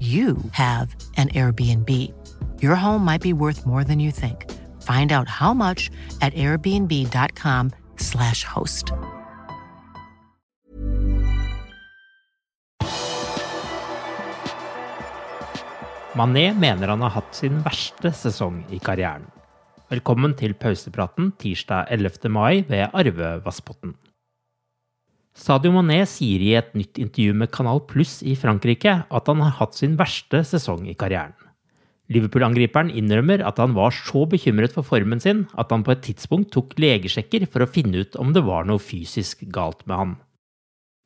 you have an Airbnb. Your home might be worth more than you think. Find out how much at airbnb.com/slash host. Mané mener han har hatt sin verste sesong i karrieren. Velkommen til pausepraten tirsdag 11. mai ved Arve Vassbotten. Sadio Mané sier i et nytt intervju med Kanal Pluss i Frankrike at han har hatt sin verste sesong i karrieren. Liverpool-angriperen innrømmer at han var så bekymret for formen sin at han på et tidspunkt tok legesjekker for å finne ut om det var noe fysisk galt med han.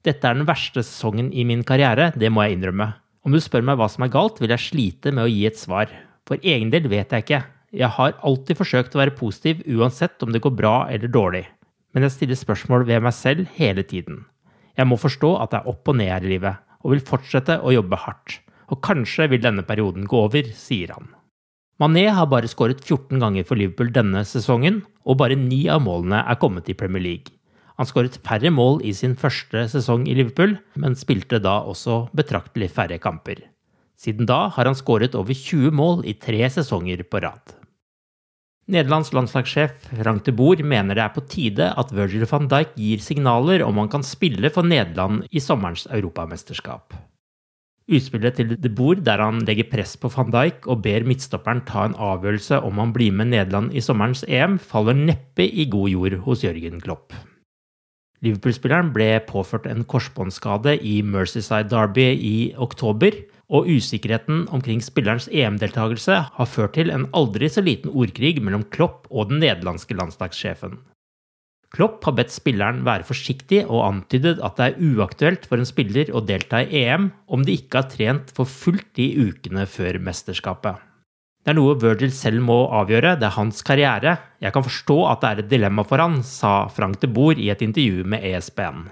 Dette er den verste sesongen i min karriere, det må jeg innrømme. Om du spør meg hva som er galt, vil jeg slite med å gi et svar. For egen del vet jeg ikke. Jeg har alltid forsøkt å være positiv uansett om det går bra eller dårlig. Men jeg stiller spørsmål ved meg selv hele tiden. Jeg må forstå at det er opp og ned her i livet, og vil fortsette å jobbe hardt. Og kanskje vil denne perioden gå over, sier han. Mané har bare skåret 14 ganger for Liverpool denne sesongen, og bare ni av målene er kommet i Premier League. Han skåret færre mål i sin første sesong i Liverpool, men spilte da også betraktelig færre kamper. Siden da har han skåret over 20 mål i tre sesonger på rad. Nederlands landslagssjef Frank de Boer mener det er på tide at Virgil van Dijk gir signaler om han kan spille for Nederland i sommerens europamesterskap. Utspillet til de Boer der han legger press på van Dijk og ber midtstopperen ta en avgjørelse om han blir med Nederland i sommerens EM, faller neppe i god jord hos Jørgen Klopp. Liverpool-spilleren ble påført en korsbåndskade i Mercyside Derby i oktober, og usikkerheten omkring spillerens EM-deltakelse har ført til en aldri så liten ordkrig mellom Klopp og den nederlandske landslagssjefen. Klopp har bedt spilleren være forsiktig og antydet at det er uaktuelt for en spiller å delta i EM om de ikke har trent for fullt de ukene før mesterskapet. Det er noe Virgil selv må avgjøre, det er hans karriere. Jeg kan forstå at det er et dilemma for han, sa Frank de Boer i et intervju med ESPN.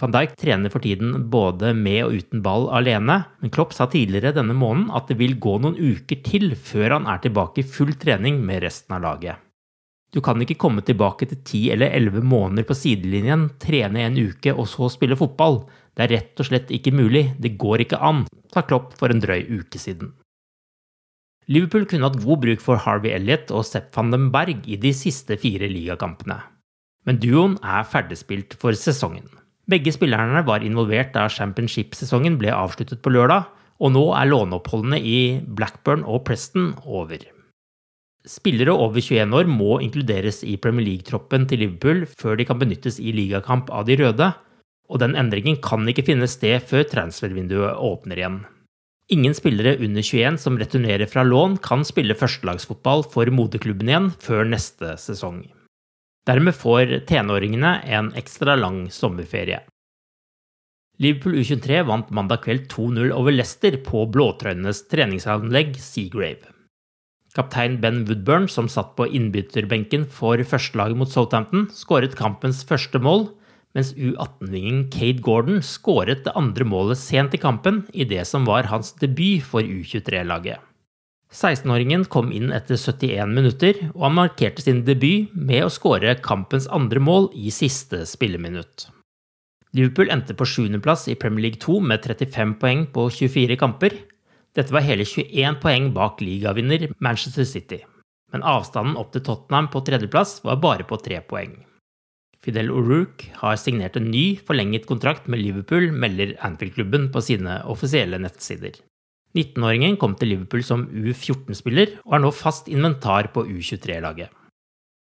Van Dijk trener for tiden både med og uten ball alene, men Klopp sa tidligere denne måneden at det vil gå noen uker til før han er tilbake i full trening med resten av laget. Du kan ikke komme tilbake til ti eller elleve måneder på sidelinjen, trene en uke og så spille fotball. Det er rett og slett ikke mulig, det går ikke an, sa Klopp for en drøy uke siden. Liverpool kunne hatt god bruk for Harvey Elliot og Sepp van den Berg i de siste fire ligakampene. Men duoen er ferdigspilt for sesongen. Begge spillerne var involvert da championship-sesongen ble avsluttet på lørdag, og nå er låneoppholdene i Blackburn og Preston over. Spillere over 21 år må inkluderes i Premier League-troppen til Liverpool før de kan benyttes i ligakamp av de røde, og den endringen kan ikke finne sted før transfervinduet åpner igjen. Ingen spillere under 21 som returnerer fra lån, kan spille førstelagsfotball for moderklubben igjen før neste sesong. Dermed får tenåringene en ekstra lang sommerferie. Liverpool U23 vant mandag kveld 2-0 over Leicester på blåtrøyenes treningsanlegg Seagrave. Kaptein Ben Woodburn, som satt på innbytterbenken for førstelaget mot Southampton, skåret kampens første mål, mens U18-vingen Cade Gordon skåret det andre målet sent i kampen i det som var hans debut for U23-laget. 16-åringen kom inn etter 71 minutter, og han markerte sin debut med å skåre kampens andre mål i siste spilleminutt. Liverpool endte på sjuendeplass i Premier League 2 med 35 poeng på 24 kamper. Dette var hele 21 poeng bak ligavinner Manchester City, men avstanden opp til Tottenham på tredjeplass var bare på tre poeng. Fidel O'Rourke har signert en ny, forlenget kontrakt med Liverpool, melder Anfield-klubben på sine offisielle nettsider. 19-åringen kom til Liverpool som U14-spiller, og er nå fast inventar på U23-laget.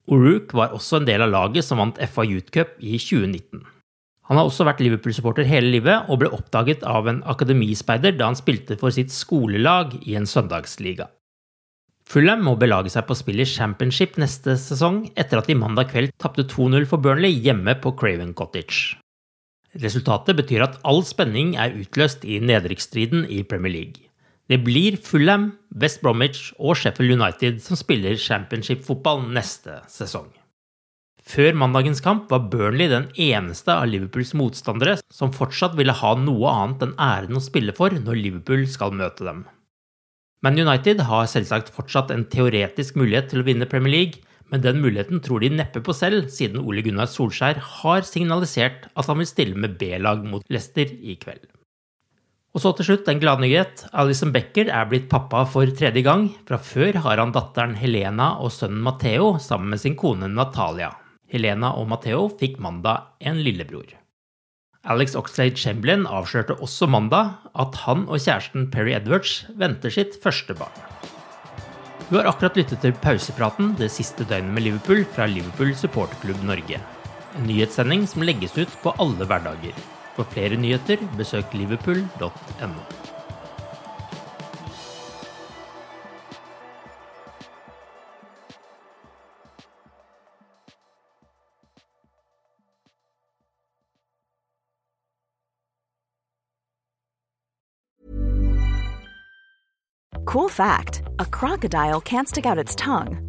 O'Rook var også en del av laget som vant FA Youth Cup i 2019. Han har også vært Liverpool-supporter hele livet, og ble oppdaget av en akademispeider da han spilte for sitt skolelag i en søndagsliga. Fulham må belage seg på spill i championship neste sesong etter at de mandag kveld tapte 2-0 for Burnley hjemme på Craven Cottage. Resultatet betyr at all spenning er utløst i nedrykksstriden i Premier League. Det blir Fulham, West Bromwich og Sheffield United som spiller championship-fotball neste sesong. Før mandagens kamp var Burnley den eneste av Liverpools motstandere som fortsatt ville ha noe annet enn æren å spille for når Liverpool skal møte dem. Man United har selvsagt fortsatt en teoretisk mulighet til å vinne Premier League, men den muligheten tror de neppe på selv, siden Ole Gunnar Solskjær har signalisert at han vil stille med B-lag mot Leicester i kveld. Og så til slutt en gladnyhet. Alison Becker er blitt pappa for tredje gang. Fra før har han datteren Helena og sønnen Matheo sammen med sin kone Natalia. Helena og Matheo fikk mandag en lillebror. Alex Oxlade Chamberlain avslørte også mandag at han og kjæresten Perry Edwards venter sitt første barn. Du har akkurat lyttet til pausepraten det siste døgnet med Liverpool fra Liverpool supporterklubb Norge. En nyhetssending som legges ut på alle hverdager. For flere nyheter, besøk liverpool.no. Cool fact a crocodile can't stick out its tongue.